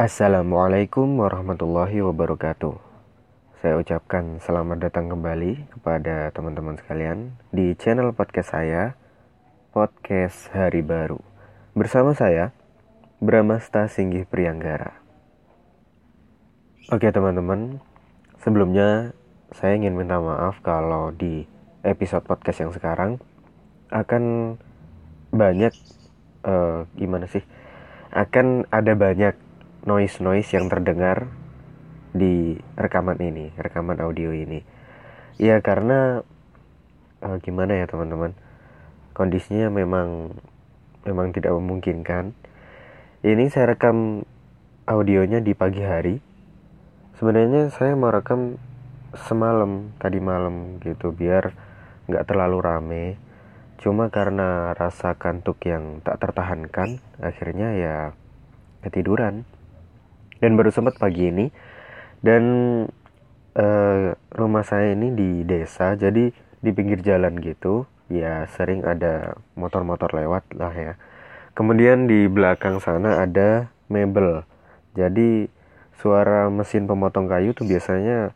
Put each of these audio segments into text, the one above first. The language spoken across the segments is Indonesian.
Assalamualaikum warahmatullahi wabarakatuh. Saya ucapkan selamat datang kembali kepada teman-teman sekalian di channel podcast saya, Podcast Hari Baru. Bersama saya, Bramasta Singgih Prianggara. Oke teman-teman, sebelumnya saya ingin minta maaf kalau di episode podcast yang sekarang akan banyak uh, gimana sih? Akan ada banyak noise-noise yang terdengar di rekaman ini, rekaman audio ini. Ya karena uh, gimana ya teman-teman, kondisinya memang memang tidak memungkinkan. Ini saya rekam audionya di pagi hari. Sebenarnya saya mau rekam semalam tadi malam gitu biar nggak terlalu rame cuma karena rasa kantuk yang tak tertahankan akhirnya ya ketiduran dan baru sempat pagi ini. Dan uh, rumah saya ini di desa jadi di pinggir jalan gitu ya sering ada motor-motor lewat lah ya. Kemudian di belakang sana ada mebel. Jadi suara mesin pemotong kayu tuh biasanya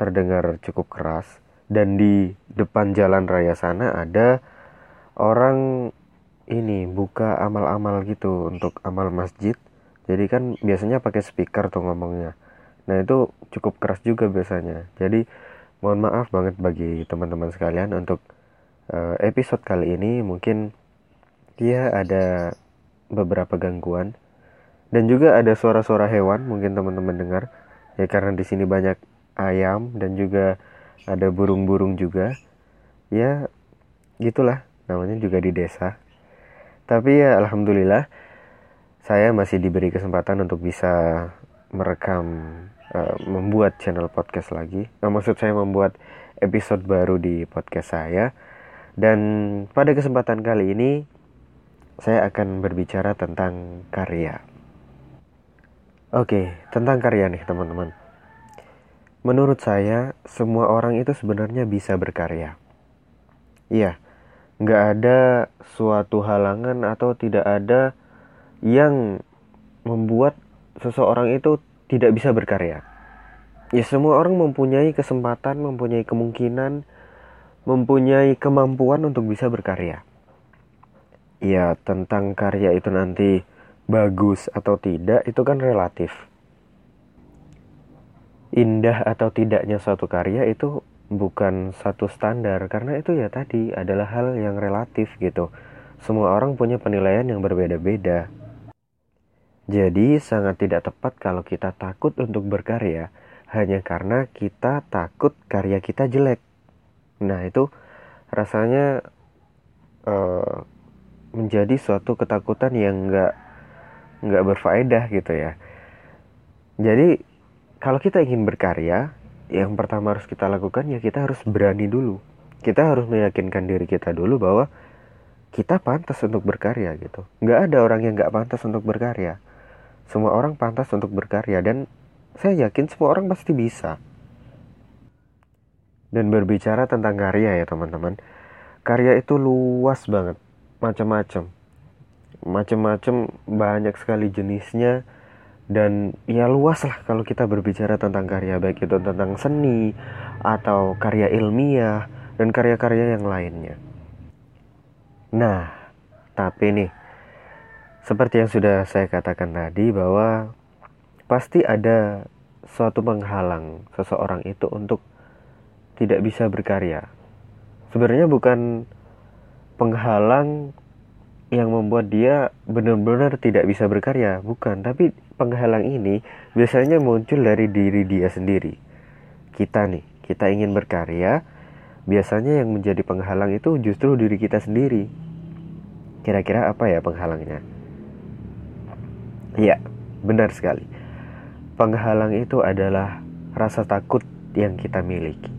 terdengar cukup keras. Dan di depan jalan raya sana ada orang ini buka amal-amal gitu untuk amal masjid jadi kan biasanya pakai speaker tuh ngomongnya. Nah itu cukup keras juga biasanya. Jadi mohon maaf banget bagi teman-teman sekalian untuk uh, episode kali ini. Mungkin dia ada beberapa gangguan. Dan juga ada suara-suara hewan mungkin teman-teman dengar. Ya karena di sini banyak ayam dan juga ada burung-burung juga. Ya gitulah. Namanya juga di desa. Tapi ya alhamdulillah saya masih diberi kesempatan untuk bisa merekam uh, membuat channel podcast lagi nah maksud saya membuat episode baru di podcast saya dan pada kesempatan kali ini saya akan berbicara tentang karya Oke, tentang karya nih teman-teman. Menurut saya, semua orang itu sebenarnya bisa berkarya. Iya, nggak ada suatu halangan atau tidak ada yang membuat seseorang itu tidak bisa berkarya. Ya, semua orang mempunyai kesempatan, mempunyai kemungkinan, mempunyai kemampuan untuk bisa berkarya. Ya, tentang karya itu nanti bagus atau tidak, itu kan relatif indah atau tidaknya suatu karya itu bukan satu standar karena itu ya tadi adalah hal yang relatif gitu. Semua orang punya penilaian yang berbeda-beda. Jadi sangat tidak tepat kalau kita takut untuk berkarya hanya karena kita takut karya kita jelek. Nah itu rasanya uh, menjadi suatu ketakutan yang nggak nggak berfaedah gitu ya. Jadi kalau kita ingin berkarya, yang pertama harus kita lakukan ya kita harus berani dulu. Kita harus meyakinkan diri kita dulu bahwa kita pantas untuk berkarya gitu. Nggak ada orang yang nggak pantas untuk berkarya. Semua orang pantas untuk berkarya dan saya yakin semua orang pasti bisa. Dan berbicara tentang karya ya teman-teman, karya itu luas banget, macam-macam, macam-macam banyak sekali jenisnya dan ya luas lah kalau kita berbicara tentang karya baik itu tentang seni atau karya ilmiah dan karya-karya yang lainnya. Nah, tapi nih seperti yang sudah saya katakan tadi bahwa pasti ada suatu penghalang seseorang itu untuk tidak bisa berkarya. Sebenarnya bukan penghalang yang membuat dia benar-benar tidak bisa berkarya, bukan, tapi penghalang ini biasanya muncul dari diri dia sendiri. Kita nih, kita ingin berkarya, biasanya yang menjadi penghalang itu justru diri kita sendiri. Kira-kira apa ya penghalangnya? Iya, benar sekali. Penghalang itu adalah rasa takut yang kita miliki.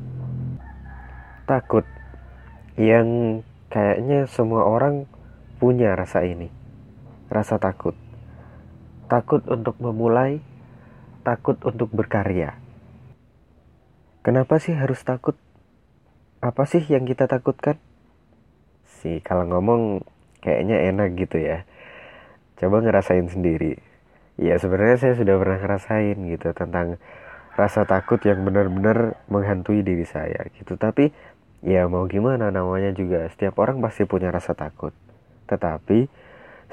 Takut yang kayaknya semua orang punya rasa ini, rasa takut. Takut untuk memulai, takut untuk berkarya. Kenapa sih harus takut? Apa sih yang kita takutkan? Sih, kalau ngomong kayaknya enak gitu ya. Coba ngerasain sendiri. Ya sebenarnya saya sudah pernah ngerasain gitu tentang rasa takut yang benar-benar menghantui diri saya gitu. Tapi ya mau gimana namanya juga setiap orang pasti punya rasa takut. Tetapi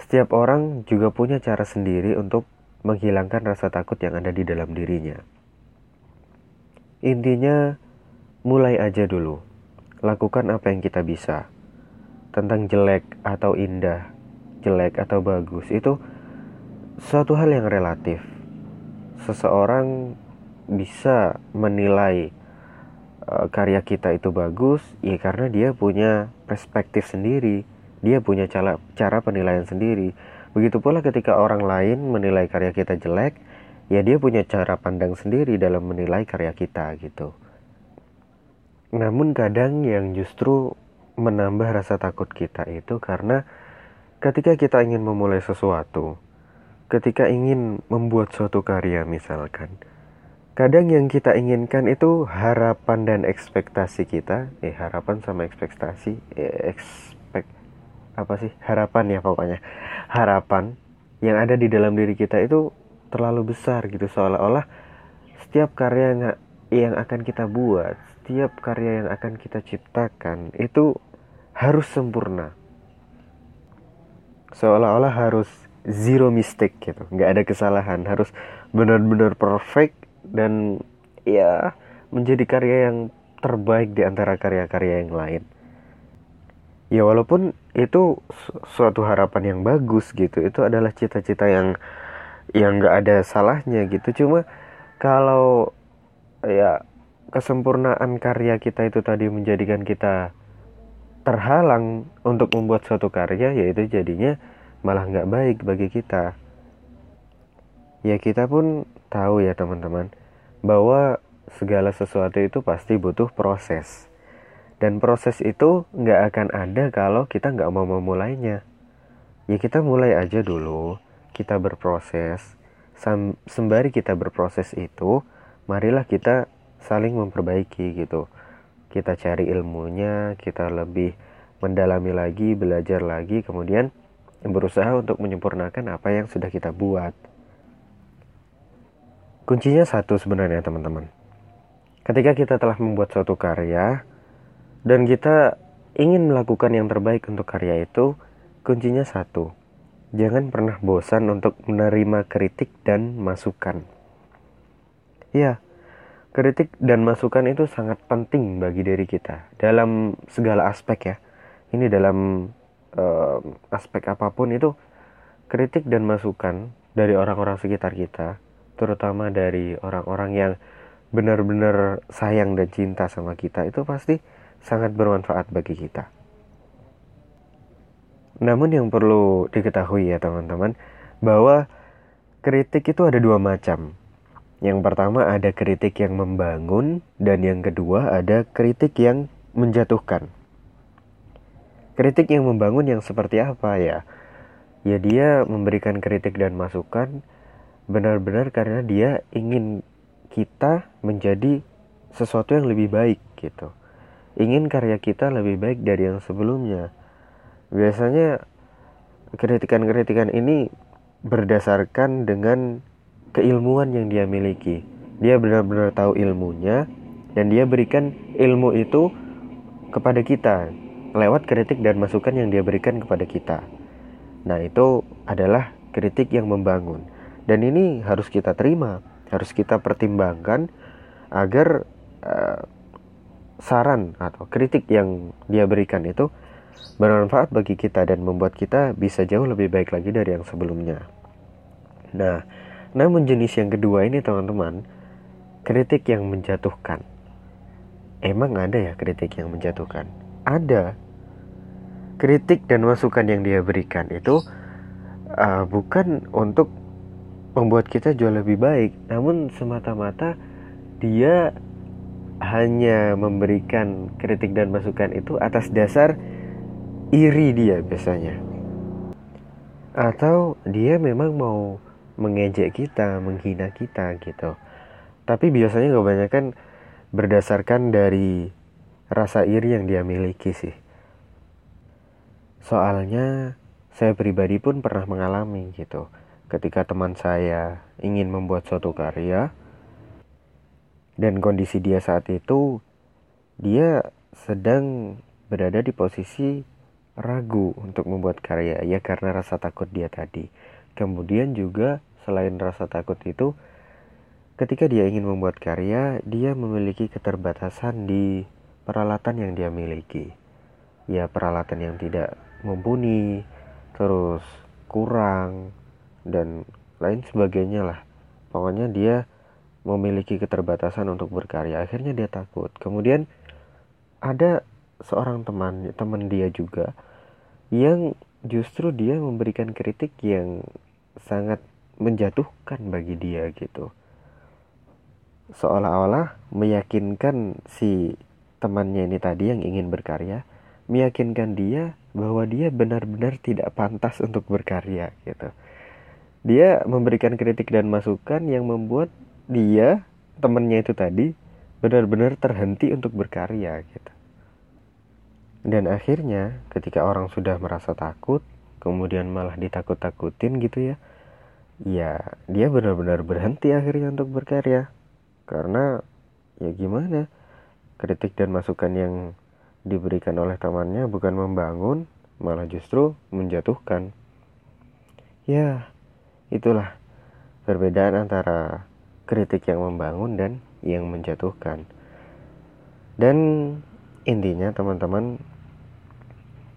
setiap orang juga punya cara sendiri untuk menghilangkan rasa takut yang ada di dalam dirinya. Intinya mulai aja dulu. Lakukan apa yang kita bisa. Tentang jelek atau indah jelek atau bagus itu suatu hal yang relatif. Seseorang bisa menilai uh, karya kita itu bagus ya karena dia punya perspektif sendiri dia punya cara cara penilaian sendiri. Begitu pula ketika orang lain menilai karya kita jelek ya dia punya cara pandang sendiri dalam menilai karya kita gitu. Namun kadang yang justru menambah rasa takut kita itu karena ketika kita ingin memulai sesuatu ketika ingin membuat suatu karya misalkan Kadang yang kita inginkan itu harapan dan ekspektasi kita, eh harapan sama ekspektasi, eh, ekspek apa sih harapan ya pokoknya. Harapan yang ada di dalam diri kita itu terlalu besar gitu seolah-olah setiap karya yang, yang akan kita buat, setiap karya yang akan kita ciptakan itu harus sempurna, seolah-olah harus zero mistake gitu, nggak ada kesalahan, harus benar-benar perfect dan ya menjadi karya yang terbaik di antara karya-karya yang lain. Ya walaupun itu suatu harapan yang bagus gitu, itu adalah cita-cita yang yang nggak ada salahnya gitu. Cuma kalau ya kesempurnaan karya kita itu tadi menjadikan kita terhalang untuk membuat suatu karya, yaitu jadinya malah nggak baik bagi kita. Ya kita pun tahu ya teman-teman bahwa segala sesuatu itu pasti butuh proses. Dan proses itu nggak akan ada kalau kita nggak mau memulainya. Ya kita mulai aja dulu kita berproses. Sembari kita berproses itu marilah kita saling memperbaiki gitu. Kita cari ilmunya kita lebih mendalami lagi belajar lagi kemudian berusaha untuk menyempurnakan apa yang sudah kita buat Kuncinya satu sebenarnya teman-teman. Ketika kita telah membuat suatu karya dan kita ingin melakukan yang terbaik untuk karya itu, kuncinya satu. Jangan pernah bosan untuk menerima kritik dan masukan. Ya, kritik dan masukan itu sangat penting bagi diri kita dalam segala aspek ya. Ini dalam uh, aspek apa pun itu kritik dan masukan dari orang-orang sekitar kita terutama dari orang-orang yang benar-benar sayang dan cinta sama kita itu pasti sangat bermanfaat bagi kita. Namun yang perlu diketahui ya teman-teman bahwa kritik itu ada dua macam. Yang pertama ada kritik yang membangun dan yang kedua ada kritik yang menjatuhkan. Kritik yang membangun yang seperti apa ya? Ya dia memberikan kritik dan masukan benar-benar karena dia ingin kita menjadi sesuatu yang lebih baik gitu. Ingin karya kita lebih baik dari yang sebelumnya. Biasanya kritikan-kritikan ini berdasarkan dengan keilmuan yang dia miliki. Dia benar-benar tahu ilmunya dan dia berikan ilmu itu kepada kita lewat kritik dan masukan yang dia berikan kepada kita. Nah, itu adalah kritik yang membangun. Dan ini harus kita terima, harus kita pertimbangkan agar uh, saran atau kritik yang dia berikan itu bermanfaat bagi kita dan membuat kita bisa jauh lebih baik lagi dari yang sebelumnya. Nah, namun jenis yang kedua ini teman-teman, kritik yang menjatuhkan. Emang ada ya kritik yang menjatuhkan? Ada. Kritik dan masukan yang dia berikan itu uh, bukan untuk membuat kita jauh lebih baik namun semata-mata dia hanya memberikan kritik dan masukan itu atas dasar iri dia biasanya atau dia memang mau mengejek kita, menghina kita gitu. Tapi biasanya kebanyakan berdasarkan dari rasa iri yang dia miliki sih. Soalnya saya pribadi pun pernah mengalami gitu ketika teman saya ingin membuat suatu karya dan kondisi dia saat itu dia sedang berada di posisi ragu untuk membuat karya ya karena rasa takut dia tadi. Kemudian juga selain rasa takut itu ketika dia ingin membuat karya, dia memiliki keterbatasan di peralatan yang dia miliki. Ya peralatan yang tidak mumpuni, terus kurang dan lain sebagainya lah. Pokoknya dia memiliki keterbatasan untuk berkarya. Akhirnya dia takut. Kemudian ada seorang teman teman dia juga yang justru dia memberikan kritik yang sangat menjatuhkan bagi dia gitu seolah-olah meyakinkan si temannya ini tadi yang ingin berkarya meyakinkan dia bahwa dia benar-benar tidak pantas untuk berkarya gitu dia memberikan kritik dan masukan yang membuat dia temannya itu tadi benar-benar terhenti untuk berkarya gitu dan akhirnya ketika orang sudah merasa takut, kemudian malah ditakut-takutin gitu ya. Ya, dia benar-benar berhenti akhirnya untuk berkarya. Karena ya gimana? Kritik dan masukan yang diberikan oleh temannya bukan membangun, malah justru menjatuhkan. Ya, itulah perbedaan antara kritik yang membangun dan yang menjatuhkan. Dan Intinya teman-teman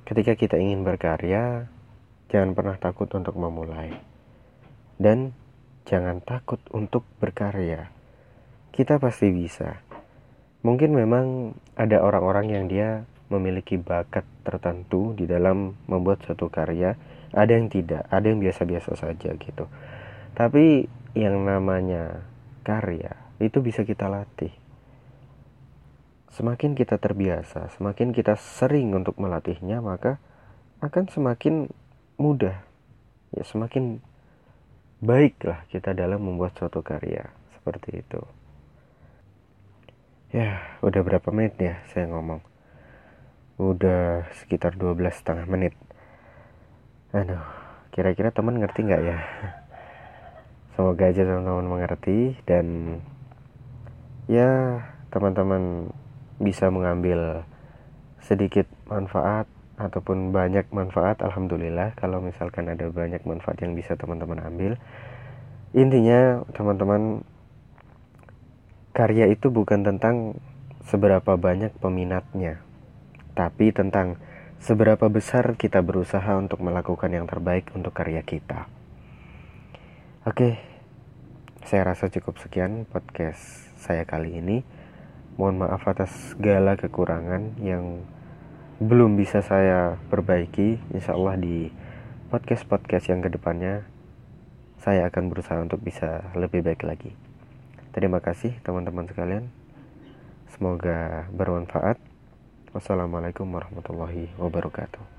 ketika kita ingin berkarya jangan pernah takut untuk memulai. Dan jangan takut untuk berkarya. Kita pasti bisa. Mungkin memang ada orang-orang yang dia memiliki bakat tertentu di dalam membuat suatu karya, ada yang tidak, ada yang biasa-biasa saja gitu. Tapi yang namanya karya itu bisa kita latih semakin kita terbiasa, semakin kita sering untuk melatihnya, maka akan semakin mudah, ya semakin baiklah kita dalam membuat suatu karya seperti itu. Ya, udah berapa menit ya saya ngomong? Udah sekitar 12 setengah menit. Aduh, kira-kira teman ngerti nggak ya? Semoga aja teman-teman mengerti dan ya teman-teman bisa mengambil sedikit manfaat ataupun banyak manfaat alhamdulillah kalau misalkan ada banyak manfaat yang bisa teman-teman ambil intinya teman-teman karya itu bukan tentang seberapa banyak peminatnya tapi tentang seberapa besar kita berusaha untuk melakukan yang terbaik untuk karya kita oke saya rasa cukup sekian podcast saya kali ini Mohon maaf atas segala kekurangan yang belum bisa saya perbaiki. Insya Allah di podcast-podcast yang ke depannya saya akan berusaha untuk bisa lebih baik lagi. Terima kasih teman-teman sekalian. Semoga bermanfaat. Wassalamualaikum warahmatullahi wabarakatuh.